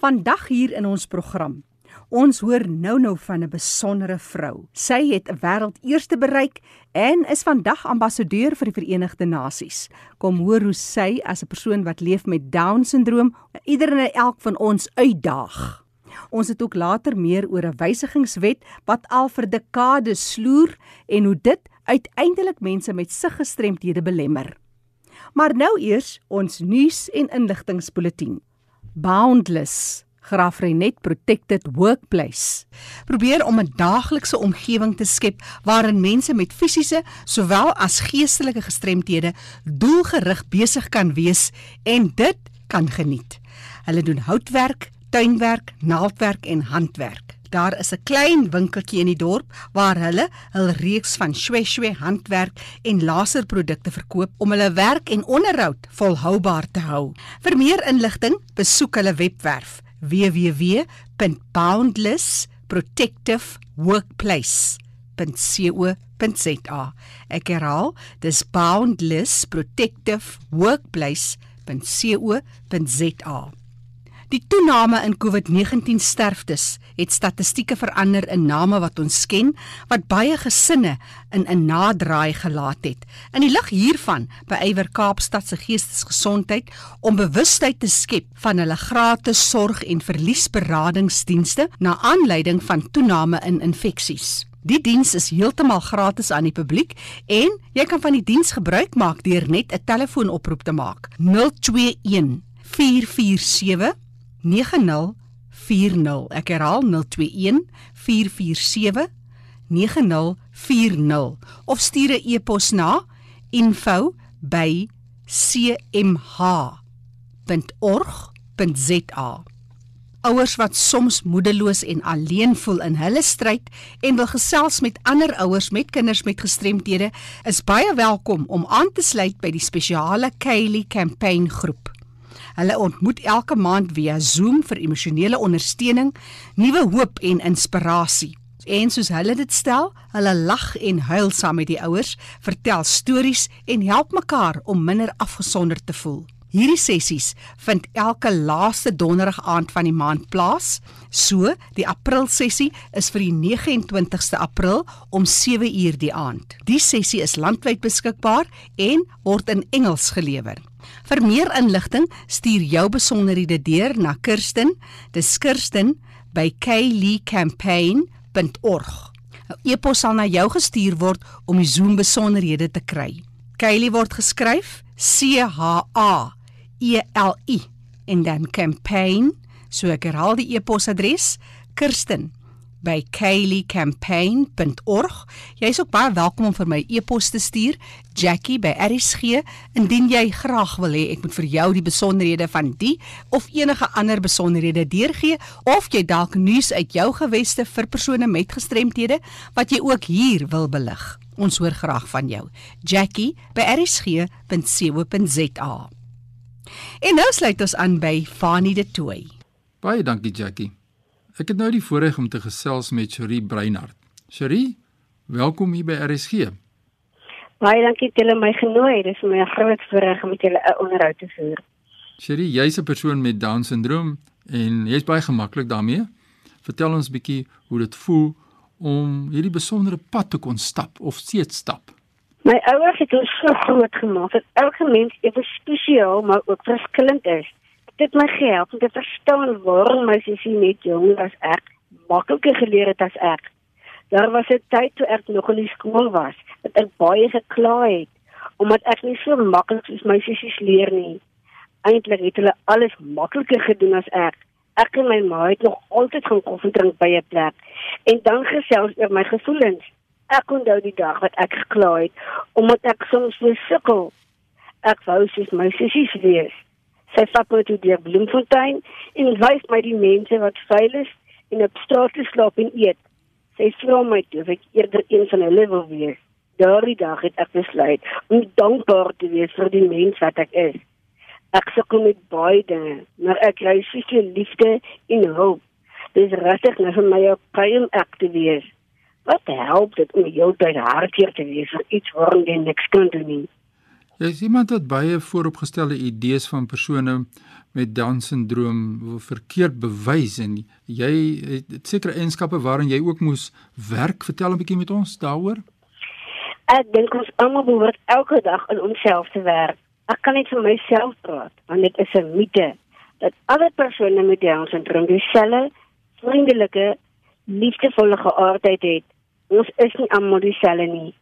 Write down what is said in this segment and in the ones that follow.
Vandag hier in ons program. Ons hoor nou-nou van 'n besondere vrou. Sy het 'n wêreldeerste bereik en is vandag ambassadeur vir die Verenigde Nasies. Kom hoor hoe sy as 'n persoon wat leef met Down-sindroom ieder en elk van ons uitdaag. Ons het ook later meer oor 'n wysigingswet wat al vir dekades sloer en hoe dit uiteindelik mense met siggestremthede belemmer. Maar nou eers ons nuus en inligtingspulsatie. Boundless Graafrenet Protected Workplace probeer om 'n daaglikse omgewing te skep waarin mense met fisiese sowel as geestelike gestremthede doelgerig besig kan wees en dit kan geniet. Hulle doen houtwerk, tuinwerk, naaldwerk en handwerk. Daar is 'n klein winkeltjie in die dorp waar hulle hul reeks van shweshwe handwerk en laserprodukte verkoop om hulle werk en onderhoud volhoubaar te hou. Vir meer inligting, besoek hulle webwerf www.boundlessprotectiveworkplace.co.za. Ek herhaal, dis boundlessprotectiveworkplace.co.za. Die toename in COVID-19 sterftes het statistieke verander in name wat ons ken wat baie gesinne in 'n nadraai gelaat het. In die lig hiervan beywer Kaapstad se geestesgesondheid om bewustheid te skep van hulle gratis sorg en verliesberadingsdienste na aanleiding van toename in infeksies. Die diens is heeltemal gratis aan die publiek en jy kan van die diens gebruik maak deur net 'n telefoonoproep te maak. 021 447 9040. Ek herhaal 021 447 9040 of stuur 'n e-pos na info@cmh.org.za. Ouers wat soms moedeloos en alleen voel in hulle stryd en wil gesels met ander ouers met kinders met gestremthede, is baie welkom om aan te sluit by die spesiale Kaylee Campaign groep. Hulle ontmoet elke maand via Zoom vir emosionele ondersteuning, nuwe hoop en inspirasie. En soos hulle dit stel, hulle lag en huil saam met die ouers, vertel stories en help mekaar om minder afgesonder te voel. Hierdie sessies vind elke laaste donderdag aand van die maand plaas. So, die April sessie is vir die 29ste April om 7uur die aand. Die sessie is landwyd beskikbaar en word in Engels gelewer. Vir meer inligting, stuur jou besonderhede deur na Kirsten, dis Kirsten by kayleecampaign.org. 'n E-pos sal na jou gestuur word om die Zoom besonderhede te kry. Kaylee word geskryf C H A E L I en dan campaign, so ek herhaal die e-posadres Kirsten by kayleecampaign.org. Jy is ook baie welkom om vir my e-pos te stuur, Jackie by RSG, indien jy graag wil hê ek moet vir jou die besonderhede van die of enige ander besonderhede deurgee of jy dalk nuus uit jou geweste vir persone met gestremthede wat jy ook hier wil belig. Ons hoor graag van jou. Jackie by rsg.co.za. En nou sluit ons aan by Fanie de Tooi. Baie dankie Jackie. Ek het nou die voorreg om te gesels met Cherie Breinhart. Cherie, welkom hier by RSG. Baie dankie dat julle my genooi het. Dit is my groot voorreg om met julle 'n onderhoud te voer. Cherie, jy's 'n persoon met Down-sindroom en jy's baie gemaklik daarmee. Vertel ons bietjie hoe dit voel om hierdie besondere pad te kon stap of steeds stap. My ouers het ons so groot gemaak dat elke mens ewe spesiaal maar ook verskillend is dit my gehelp om te verstaan waarom my sussie net jonger as ek makliker geleer het as ek. Daar was 'n tyd toe ek nog in die skool was, dat ek baie gekla het omdat ek nie so maklik soos my sissies leer nie. Eintlik het hulle alles makliker gedoen as ek. Ek en my ma het nog altyd gaan koffie drink by 'n plek en dan gesels oor my gevoelens. Ek onthou die dag wat ek gekla het omdat ek soms so sukkel. Ek wou sies my sissies wees. Sy vat my toe deur Bloemfontein en wys my die mense wat veilig en op straat slaap en eet. Sy vra my toe of ek eerder een van hulle wil wees. Daardie dag het ek besluit om dankbaar te wees vir die mens wat ek is. Ek sukkel met baie dinge, maar ek kry seker liefde en hulp. Dis regtig net vir my op kaim ek te wees. Wat help dit om jou tyd hartseer te wees vir iets waarom jy niks kan doen nie? Jy is iemand wat baie vooropgestelde idees van persone met Down-sindroom verkeerd bewys en jy het sekere eienskappe waarin jy ook moes werk. Vertel 'n bietjie met ons daaroor. Ek dink ons almal behoort elke dag aan onsself te werk. Ek kan net vir myself praat, want dit is 'n mite dat alle persone met Down-sindroom dieselfde vriendelike, liefdevolle geaardheid het. Ons is nie almal dieselfde nie.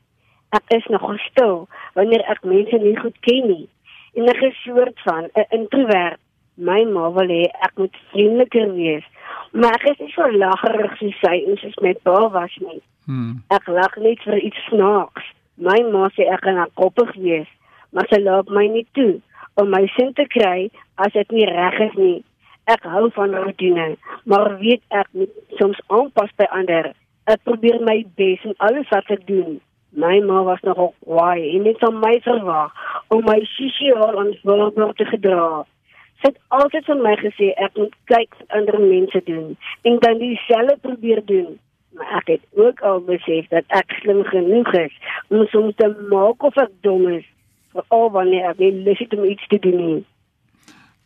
Ek is nog stil wanneer ek mense nie goed ken nie. En ek is soort van 'n introvert my ma wil hê ek moet vriendeliker wees. Maar ek is nie so laggerig soos sy en soos my pa was nie. Hmm. Ek lag net vir iets snaaks. My ma sê ek gaan koppig wees, maar sy laat my nie toe om my sin te kry as dit nie reg is nie. Ek hou van rutine, maar weet ek moet soms aanpas by ander. Ek probeer my bes in alles wat ek doen. My ma was nog kwaai en het van my verwag om my sosiaal ontwikkeling te gedra. Sy het altyd vir my gesê ek moet kyk wat ander mense doen en dan dieselfde probeer doen. Maar ek het ook al besef dat ek slim genoeg is om soms te maak of ek dom is vir al wanneer ek nie lus het om iets te doen nie.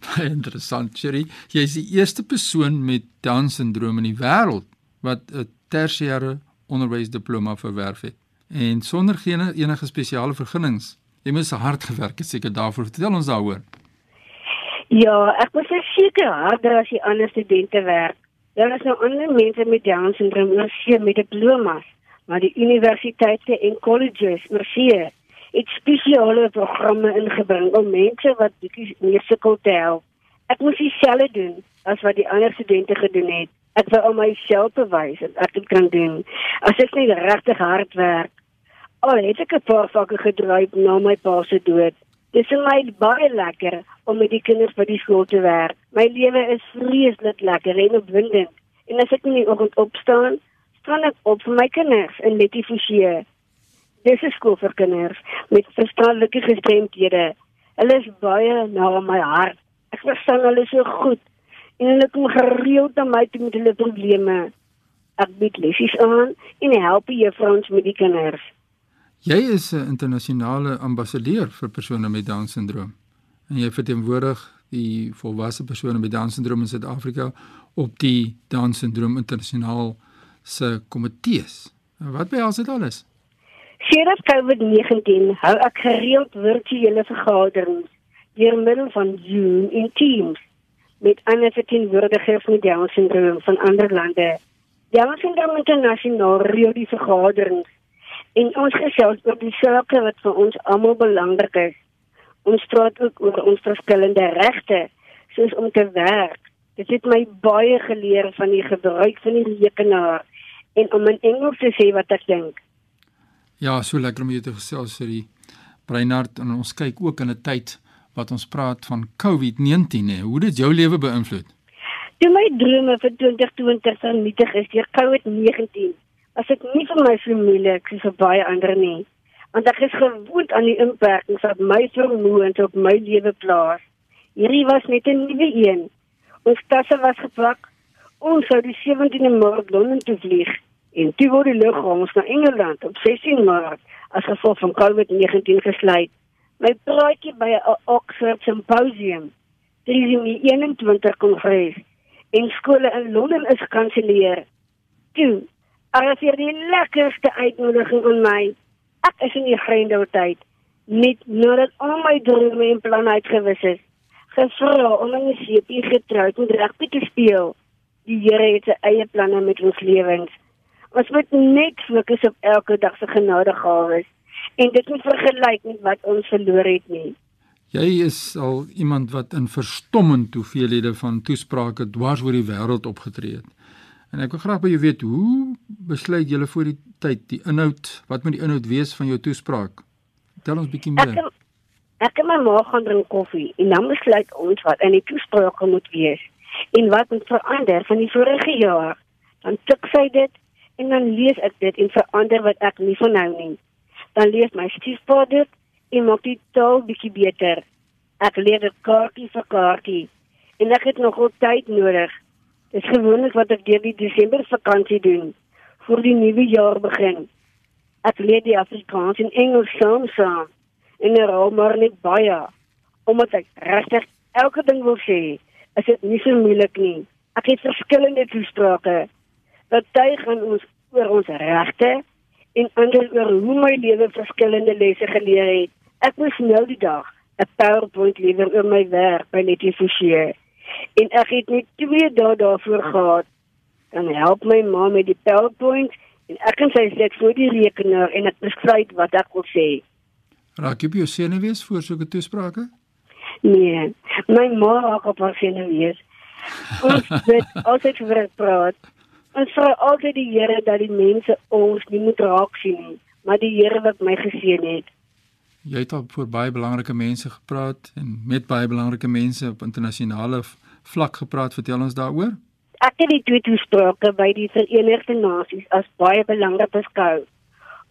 Interessant, Sherry. Jy is die eerste persoon met Down-sindroom in die wêreld wat 'n tersiêre onderwysdiploma verwerf het en sonder enige spesiale vergunnings. Jy moes hard gewerk het seker daarvoor. Vertel ons daaroor. Ja, ek was seker harder as die ander studente werk. Daar is nou ander mense met Down syndroom wat hier met diplomas, maar die universiteite en colleges, Mercie, het spesiale programme ingebring om mense wat bietjie meer sukkel te help. Ek moes dieselfde doen as wat die ander studente gedoen het. Ek wou al myself bewys dat ek kan doen. As ek net regtig hard werk. Al het ek 'n paar vakke gedryf na my pa se dood. Dit is my baie lekker om met die kinders by die skool te werk. My lewe is vreeslik lekker en opwindend. En as ek in die oggend opstaan, staan ek op vir my kinders in Letty Forsie. Dis 'n skool vir kinders met verstandelike gestremdhede. Hulle is baie na my hart. Ek verstaan hulle so goed en hulle kom gereeld na my toe met hulle probleme. Ek bied lessies aan en help die juffrouens met die kinders. Jy is 'n internasionale ambassadeur vir persone met Down syndroom. En jy verteenwoordig die volwasse persone met Down syndroom in Suid-Afrika op die Down syndroom internasionaal se komitees. Wat behels dit alles? Sedert COVID-19 hou ek gereeld virtuele vergaderings deur middel van Zoom en Teams met ander verteenwoordigers met Down syndroom van ander lande. Down syndroom internasionaal reël die vergaderings En ons gesels oor die sake wat vir ons almal belangrik is. Ons praat ook oor ons verskillende regte, soos om te werk. Dit het my baie geleer van die gebruik van die rekenaar en om in Engels te sê wat ek dink. Ja, so lekker om jou te gesels, Siri. Breinhard, en ons kyk ook in 'n tyd wat ons praat van COVID-19, hè. Hoe dit jou lewe beïnvloed? Toe my drome vir 2020 vernietig is deur COVID-19, as ek nie vir my familie, ek is vir baie ander nie. Want ek is gewoond aan die inperkings wat my vermoëns op my lewe plaas. Hierdie was net 'n nuwe een. Ons tasse was gepak. Ons sou die 17de Maart Londen toe vlieg en toe word die lughawe na Engeland op 16 Maart as gevolg van COVID-19 gesluit. My praatjie by 'n Oxford Symposium, die 21 kongres en skole in Londen is gekanselleer. Toe Arresteer die lekkerste uitnodiging aan my. Ek is in die Grendeltyd. Net nadat al my drome en planne uitgewis is. Gevra om in die seepie getroud en rugby te speel. Die Here het sy eie planne met ons lewens. Ons moet net fokus op elke dag se genadegawes en dit moet vergelyk met wat ons verloor het nie. Jy is al iemand wat in verstommend hoeveelhede van toesprake dwars oor die wêreld opgetree het. En ek wil graag by jou weet hoe besluit julle voor die tyd die inhoud, wat moet die inhoud wees van jou toespraak? Tel ons bietjie meer. Ek, ek en my ma gaan drink koffie en dan besluit ons wat in die toespraak moet wees en wat moet verander van die vorige jaar. Dan tik sy dit en dan lees ek dit en verander wat ek nie van nou nie. Dan lees my stiefpa dit en maak die taal bietjie beter. Ek leer dit kaartjie vir kaartjie en ek het nog tyd nodig Dis gewoonlik wat ek deur die Desember vakansie doen voor die nuwe jaar begin. Ek leer die Afrikaans en Engels saam saam en herhaal maar net baie omdat ek regtig elke ding wil sê. Is dit nie so moeilik nie. Ek het verskillende toesprake. Party gaan ons oor ons regte en ander oor hoe my lewe verskillende lesse geleer het. Ek moes nou die dag 'n PowerPoint lewer oor my werk by Netjie Forsier. En ek het net 2 dae daarvoor gehad. Dan help my ma met die PowerPoint en ek kan sy sê vir die rekenaar en ek beskryf wat ek wil sê. Raak jy op jou senuwees voor 'n toesprake? Nee, my ma raak op haar senuwees. Ons het altyd vir praat. Ons vra altyd die Here dat die mense ons nie moet raak sien nie, maar die Here wat my geseën het. Jy het al voor baie belangrike mense gepraat en met baie belangrike mense op internasionale vlak gepraat. Vertel ons daaroor. Ek het die twee toesprake by die Verenigde Nasies as baie belangrik beskou.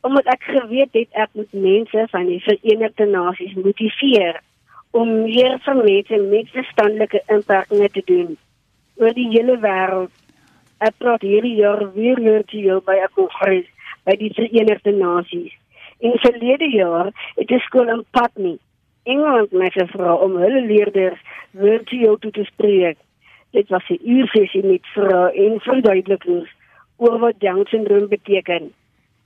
Omdat ek geweet het ek moet mense van die Verenigde Nasies motiveer om meer vir mense met verstandelike inperkings te doen oor die hele wêreld. Ek praat hierdie jaar weer virtueel by 'n kongres by die Verenigde Nasies. In verlede jaar het die skool in Putney, Engeland, my gevra om hulle leerders virtueel toe te spreek. Dit was 'n uur sessie met vrae en verduidelikings oor wat Down syndroom beteken.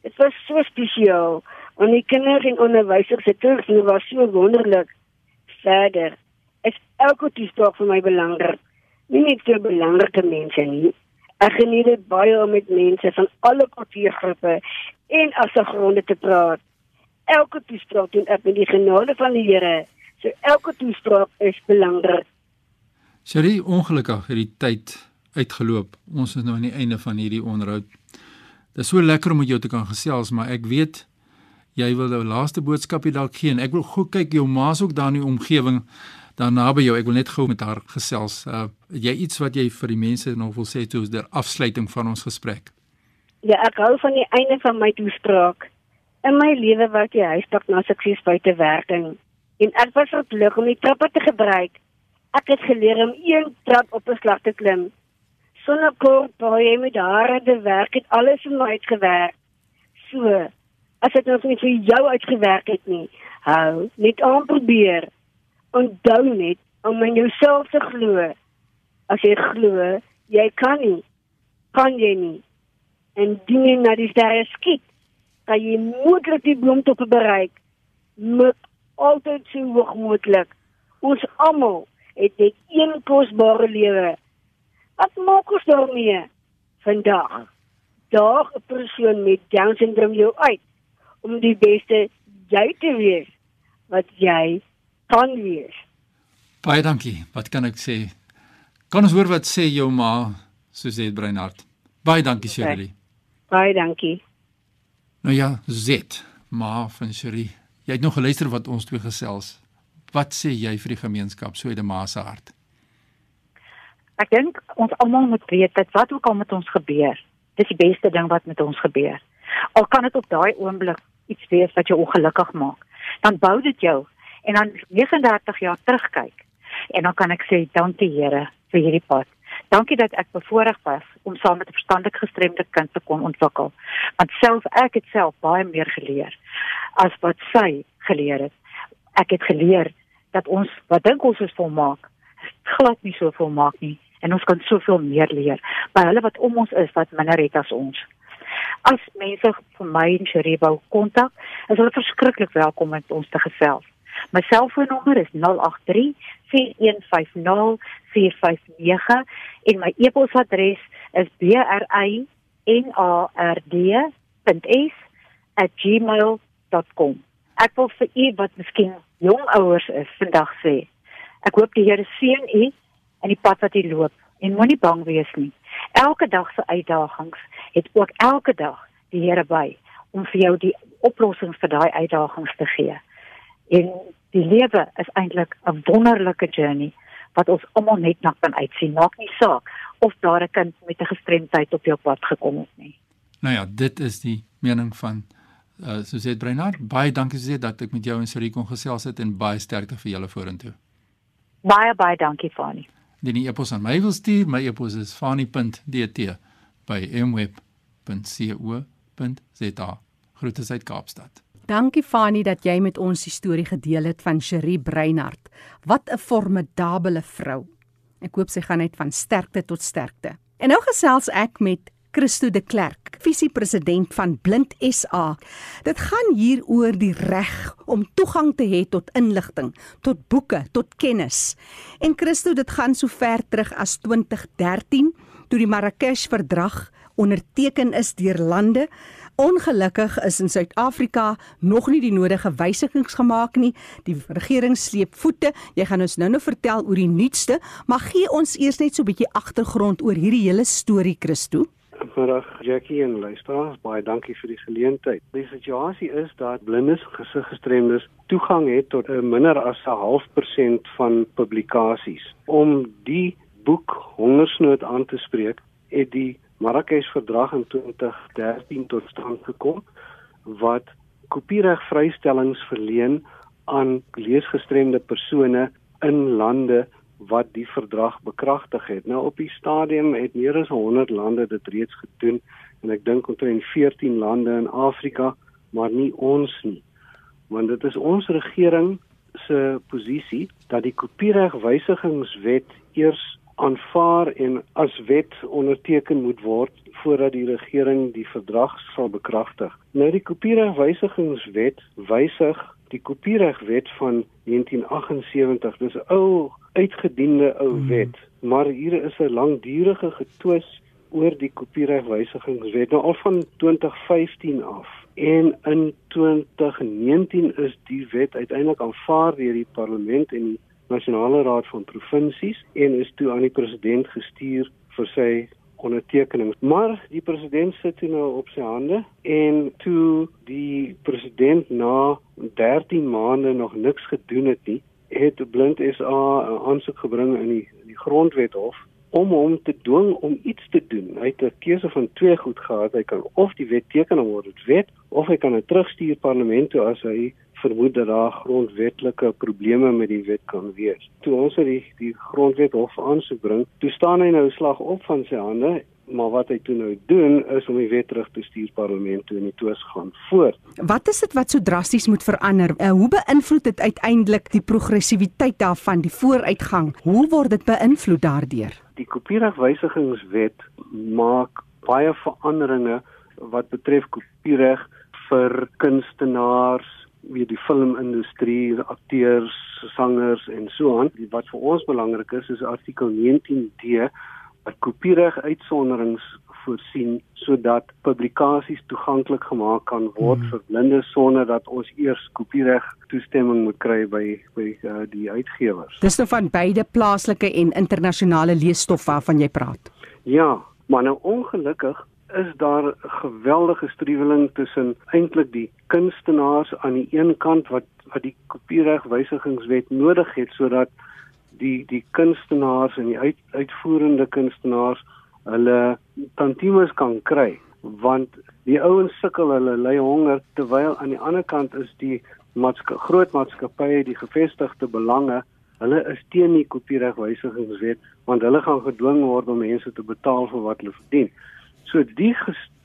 Dit was so spesiaal, want die kinders en onderwysers se terugvoer was so wonderlik. Verder is elke toespraak vir my belangrik. Nie net vir belangrike mense nie. Ek geniet dit baie om met mense van alle kultuurgroepe en agtergronde te praat. Elke toespraak doen ek met die genade van die Here. So elke toespraak is belangrik. Sherry, ongelukkig het die tyd uitgeloop. Ons is nou aan die einde van hierdie onderhoud. Dit is so lekker om met jou te kan gesels, maar ek weet jy wil 'n laaste boodskapie dalk gee en ek wil gou kyk jou ma's ook daar in die omgewing daar naby jou. Ek wil net gou met haar gesels. Uh, jy iets wat jy vir die mense nog wil sê toe der afsluiting van ons gesprek? Ja, ek hou van die einde van my toespraak. In my lewe was die huispak na sukses buite werking en ek was verplig om die trappe te gebruik. Ek het geleer om een trap op 'n slag te klim. Sonder kort baie met hare te werk het alles vir my uitgewerk. So, as dit nog nie vir jou uitgewerk het nie, hou net aan probeer. Onthou net om in jouself te glo. As jy glo, jy kan nie. Kan jy nie? En dinge na die sterre skiet, kan jy moontlik die bloemtoppe bereik. Moet altyd so hoog moontlik. Ons almal het net een kosbare lewe. Wat maak ons daarmee? Vandag daag 'n persoon met Down syndroom jou uit om die beste jy te wees wat jy kan wees. Baie dankie. Wat kan ek sê? Kan ons hoor wat sê jou ma, Suzette Breinhart? Baie dankie, Okay. Shirley. Baie dankie. Nou ja, Zet, ma van Shirley. Jy het nog geluister wat ons twee gesels. Wat sê jy vir die gemeenskap so uit 'n ma se hart? Ek dink ons almal moet weet dat wat ook al met ons gebeur, dis die beste ding wat met ons gebeur. Al kan dit op daai oomblik iets wees wat jou ongelukkig maak, dan bou dit jou en dan 39 jaar terugkyk. En dan kan ek sê dankie Here vir hierdie pad. Dankie dat ek bevoorreg was om saam met 'n verstandelik gestremde kind te kon ontwikkel. Want self ek het self baie meer geleer as wat sy geleer het. Ek het geleer dat ons wat dink ons is volmaak, glad nie so volmaak nie en ons kan soveel meer leer by hulle wat om ons is wat minder het as ons. As mense vir my en Sherry wou kontak, is hulle verskriklik welkom om met ons te gesels. My selfoonnommer is 083 4150 459 en my e-posadres is brinard.s@gmail.com. Ek wil vir u wat miskien jong ouers is vandag sê, ek hoop die Here seën u in die pad wat u loop en moenie bang wees nie. Elke dag se uitdagings het ook elke dag die Here by om vir jou die oplossings vir daai uitdagings te gee. En die lewe is eintlik 'n wonderlike journey wat ons almal net na kan uitsien. Maak nie saak of daar 'n kind met 'n gestremdheid op jou pad gekom het nie. Nou ja, dit is die mening van uh Suzette Breinhart. Baie dankie Suzette dat ek met jou en Sherry kon gesels het en baie sterkte vir julle vorentoe. Baie baie dankie Fani. Indien jy e-pos aan my wil stuur, my e-pos is fani.dt by mweb.co.za. Groete uit Kaapstad. Dankie Fani dat jy met ons die storie gedeel het van Cherie Breinhart. Wat 'n formidabele vrou. Ek hoop sy gaan net van sterkte tot sterkte. En nou gesels ek met Christo de Klerk, visiepresident van Blind SA. Dit gaan hier oor die reg om toegang te hê tot inligting, tot boeke, tot kennis. En Christo, dit gaan so ver terug as 2013 toe die Marrakesh-verdrag onderteken is deur lande. Ongelukkig is in Suid-Afrika nog nie die nodige wysigings gemaak nie. Die regering sleep voete. Jy gaan ons nou-nou vertel oor die nuutste, maar gee ons eers net so 'n bietjie agtergrond oor hierdie hele storie, Christo. Goeiemiddag Jackie en luisteraars, baie dankie vir die geleentheid. Die situasie is dat blindes gesiggestremdes toegang het tot 'n minder as 'n half persent van publikasies. Om die boek Hongersnood aan te spreek, het die Marrakesh verdrag in 2013 tot stand gekom wat kopiereg vrystellings verleen aan leesgestremde persone in lande wat die verdrag bekragtig het. Nou op die stadium het meer as 100 lande dit reeds gedoen en ek dink omtrent 14 lande in Afrika, maar nie ons nie. Want dit is ons regering se posisie dat die kopiereg wysigingswet eers aanvaar en as wet onderteken moet word voordat die regering die verdrag sal bekragtig. Nou die kopiereg wysigingswet wysig die kopieregwet van 1978. Dis 'n ou uitgediende ou hmm. wet, maar hier is 'n langdurige getwis oor die kopieregwysigingswet nou al van 2015 af. En in 2019 is die wet uiteindelik aanvaar deur die parlement en die nasionale raad van provinsies en is toe aan die president gestuur vir sy ondertekening. Maar die president sit nou op sy hande en toe die president na 13 maande nog niks gedoen het nie, het Blind SA 'n aansoek gebring in die in die grondwethof om hom te dwing om iets te doen. Hy het 'n keuse van twee goed gehad. Hy kan of die wet teken en word dit wet of hy kan dit terugstuur parlement toe as hy vermoed dat daar grondwetlike probleme met die wet kan wees. Toe ons die die grondwethof aansoek bring, toe staan hy nou slag op van sy hande maar wat hy toe nou doen is om die wet terug te stuur parlement toe en die toets gaan voort. Wat is dit wat so drasties moet verander? Uh, hoe beïnvloed dit uiteindelik die progressiwiteit daarvan, die vooruitgang? Hoe word dit beïnvloed daardeur? Die kopieregwysigingswet maak baie veranderinge wat betref kopiereg vir kunstenaars, wie die filmindustrie, akteurs, sangers en so aan. Wat vir ons belangrik is is artikel 19D 'n kopiereg uitsonderings voorsien sodat publikasies toeganklik gemaak kan word hmm. vir blindes sonder dat ons eers kopiereg toestemming moet kry by by uh, die uitgewers. Dis nou van beide plaaslike en internasionale leesstof waarvan jy praat. Ja, maar nou ongelukkig is daar 'n geweldige struweling tussen eintlik die kunstenaars aan die een kant wat wat die kopiereg wysigingswet nodig het sodat die die kunstenaars en die uit, uitvoerende kunstenaars hulle tantimes kan kry. Want die ouens sukkel hulle ly honger terwyl aan die ander kant is die maatska groot maatskappye die gevestigde belange hulle is teen die kopieregwysigingswet want hulle gaan gedwing word om mense te betaal vir wat hulle verdien so die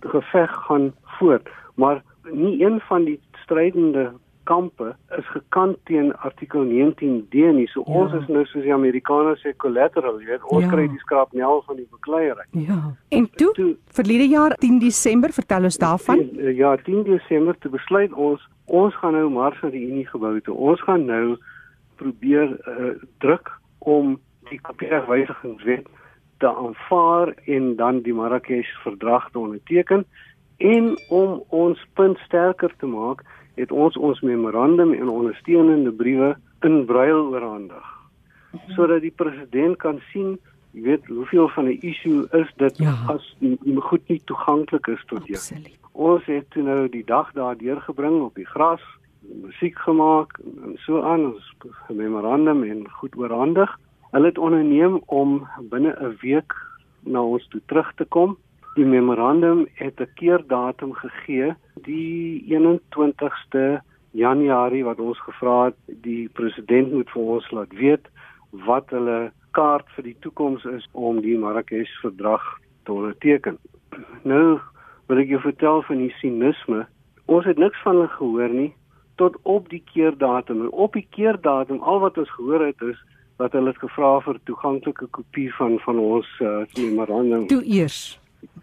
geveg gaan voort maar nie een van die strydende kampe is gekant teen artikel 19D nie. So ja. ons is nou soos die Amerikaners sê collateral, jy weet, ons ja. kry die skraapnel van die bekleierery. Ja. En toe, toe verlede jaar 10 Desember, vertel ons daarvan? Ja, 10 Desember te besluit ons ons gaan nou mars na die Unie gebou toe. Ons gaan nou probeer uh, druk om die kopieregwysigingswet te aanvaar en dan die Marrakesh verdrag te onderteken en om ons punt sterker te maak het ons ons memorandum en ondersteunende briewe in brail oorhandig sodat die president kan sien jy weet hoeveel van 'n issue is dit ja. as nie goed nie toeganklik is tot jou. Ons het toe nou die dag daar deurgebring op die gras, musiek gemaak en so aan ons memorandum en goed oorhandig. Hulle het onderneem om binne 'n week na ons toe terug te kom Die memorandum het 'n keerdatum gegee, die 21ste Januarie wat ons gevra het die president moet vir ons laat weet wat hulle kaart vir die toekoms is om die Marrakesh verdrag te onderteken. Nou wil ek jou vertel van die sinisme. Ons het niks van hulle gehoor nie tot op die keerdatum. En op die keerdatum al wat ons gehoor het is dat hulle het gevra vir toeganklike kopie van van ons uh, memorandum. Toe eers.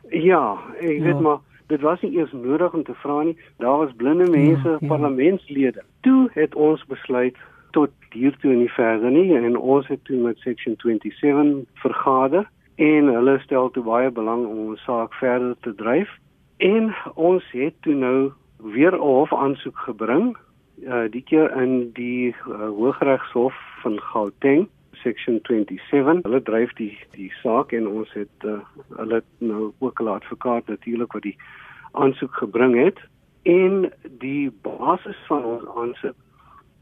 Ja, ek Ja. weet maar dit was nie eers nodig om te vra nie. Daar was blinde mense, Ja, ja, ja. parlementslede. Toe het ons besluit tot hiertoe en nie verder nie en ons het toe met section 27 vergader en hulle stel toe baie belang om ons saak verder te dryf en ons het toe nou weer 'n hof aansoek gebring uh, die keer in die uh, Hooggeregshof van Gauteng section 27 hulle dryf die die saak en ons het uh, hulle nou ook 'n advokaat natuurlik wat die aansoek gebring het. En die basis van ons aansoek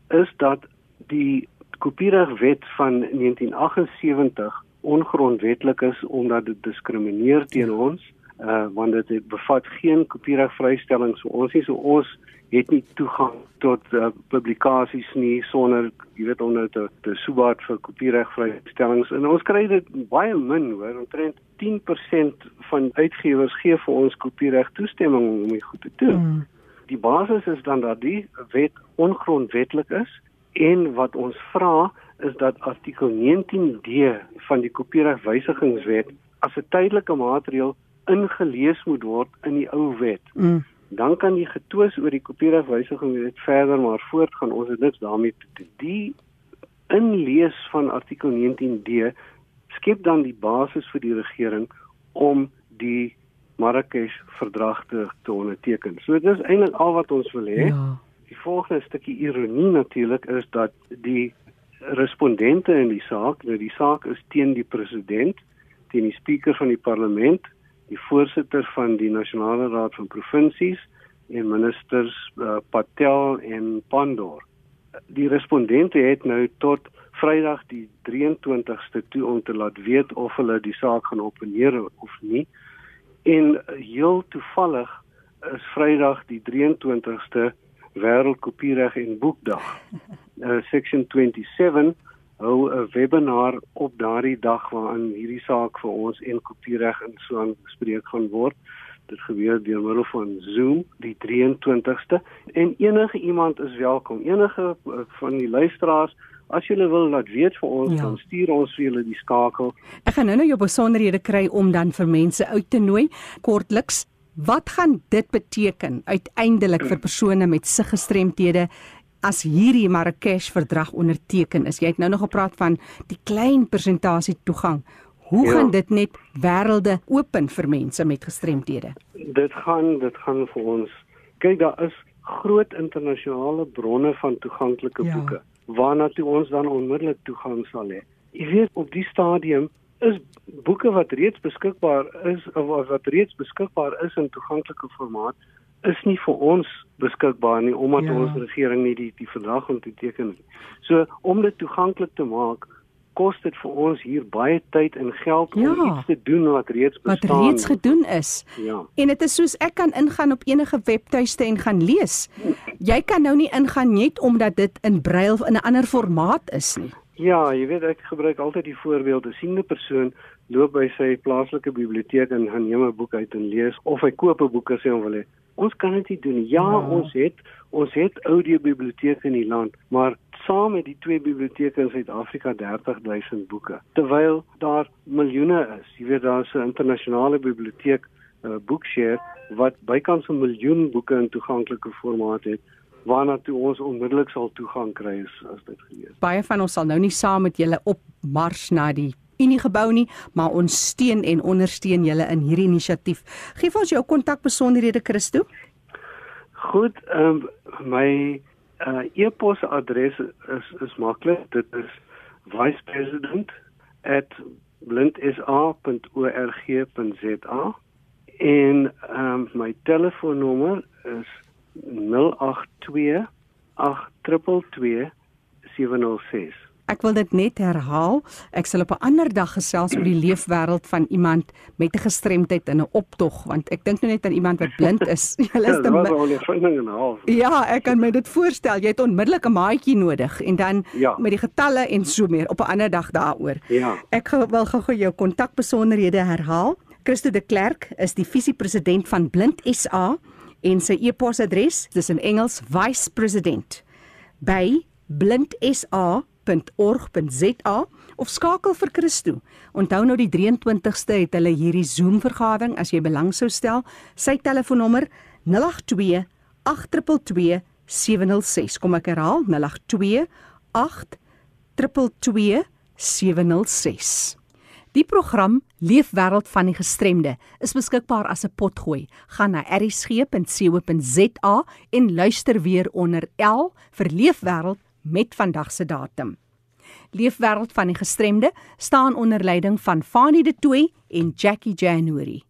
is dat die kopieregwet van 1978 ongrondwetlik is omdat dit diskrimineer teen ons uh want dit bevat geen kopieregvrystelling so ons nie so ons het nie toegang tot uh, publikasies nie sonder jy weet om nou te te soebaat vir kopieregvrystellings en ons kry dit baie min hoor omtrent 10% van uitgewers gee vir ons kopiereg toestemming om dit goed te doen. Mm. Die basis is dan dat die wet ongrondwetlik is en wat ons vra is dat artikel 19D van die kopieregwysigingswet as 'n tydelike maatreël ingelees moet word in die ou wet. Mm. Dan kan die getwis oor die kopieregwysigingswet verder maar voortgaan. Ons het niks daarmee te doen. Die inlees van artikel 19D skep dan die basis vir die regering om die Marrakesh verdrag te, te onderteken. So dit is eintlik al wat ons wil hê. Ja. Die volgende stukkie ironie natuurlik is dat die respondente in die saak, nou die saak is teen die president, teen die spreker van die parlement, die voorsitter van die nasionale raad van provinsies en ministers uh, Patel en Pandor. Die respondente het nou tot Vrydag die 23ste toe om te laat weet of hulle die saak gaan opneer of nie. En heel toevallig is Vrydag die 23ste wêreldkopiereg en boekdag. Uh, section 27 hou 'n webinar op daardie dag waarin hierdie saak vir ons en kopiereg in so aan bespreek gaan word. Dit gebeur deur middel van Zoom die 23ste en enige iemand is welkom. Enige uh, van die luisteraars As julle wil laat weet vir ons, Ja. dan stuur ons vir julle die skakel. Ek gaan nou nou jou besonderhede kry om dan vir mense uit te nooi. Kortliks, wat gaan dit beteken uiteindelik vir persone met siggestremthede as hierdie Marrakesh verdrag onderteken is? Jy het nou nog gepraat van die klein persentasie toegang. Hoe Ja. gaan dit net wêrelde open vir mense met gestremthede? Dit gaan dit gaan vir ons. Kyk, daar is groot internasionale bronne van toeganklike Ja. boeke waarna toe ons dan onmiddellik toegang sal hê. Jy weet op die stadium is boeke wat reeds beskikbaar is of wat reeds beskikbaar is in toeganklike formaat is nie vir ons beskikbaar nie omdat Ja. ons regering nie die die verdrag onderteken nie. So om dit toeganklik te maak kos dit vir ons hier baie tyd en geld Ja. om iets te doen wat reeds Wat bestaan. reeds gedoen is. Ja. En dit is soos ek kan ingaan op enige webtuiste en gaan lees. Jy kan nou nie ingaan net omdat dit in brail in 'n ander formaat is nie. Ja, jy weet ek gebruik altyd die voorbeeld 'n siende persoon loop by sy plaaslike biblioteek en gaan neem 'n boek uit en lees of hy koop 'n boek as hy hom wil hê. Ons kan dit nie doen nie. Ja, Ja. ons het ons het audiobiblioteke in die land, maar saam met die twee biblioteke in Suid-Afrika 30000 boeke, terwyl daar miljoene is. Jy weet daar's 'n internasionale biblioteek, uh, Bookshare wat bykans 'n miljoen boeke in toeganklike formaat het waarna toe ons onmiddellik sal toegang kry as, as dit gelees Baie van ons sal nou nie saam met julle op mars na die Unie gebou nie, maar ons steun en ondersteun julle in hierdie inisiatief. Geef ons jou kontakbesonderhede Christo. Goed, ehm um, my uh, e-posadres is is maklik. Dit is vicepresident@blindsa.org.za en ehm um, my telefoonnommer is 082 822 706. Ek wil dit net herhaal. Ek sal op 'n ander dag gesels oor die leefwêreld van iemand met 'n gestremdheid in 'n optog, want ek dink nou net aan iemand wat blind is. Hulle is Ja, te dit was mi- al 'n vinding en 'n half. Ja, ek kan my dit voorstel. Jy het onmiddellik 'n maatjie nodig en dan Ja. met die getalle en so meer op 'n ander dag daaroor. Ja. Ek wil gou-gou jou kontakbesonderhede herhaal. Christo de Klerk is die visiepresident van Blind SA en sy e-posadres dis in Engels vice president by blindsa.org.za of skakel vir Christo. Onthou nou die 23ste het hulle hierdie Zoom vergadering as jy belang sou stel. Sy telefoonnommer 082 822 706. Kom ek herhaal 082 822 706. Die program Leefwêreld van die Gestremde is beskikbaar as 'n potgooi. Gaan na erisg.co.za en luister weer onder L vir Leefwêreld met vandag se datum. Leefwêreld van die Gestremde staan onder leiding van Fanie De Tooy en Jackie January.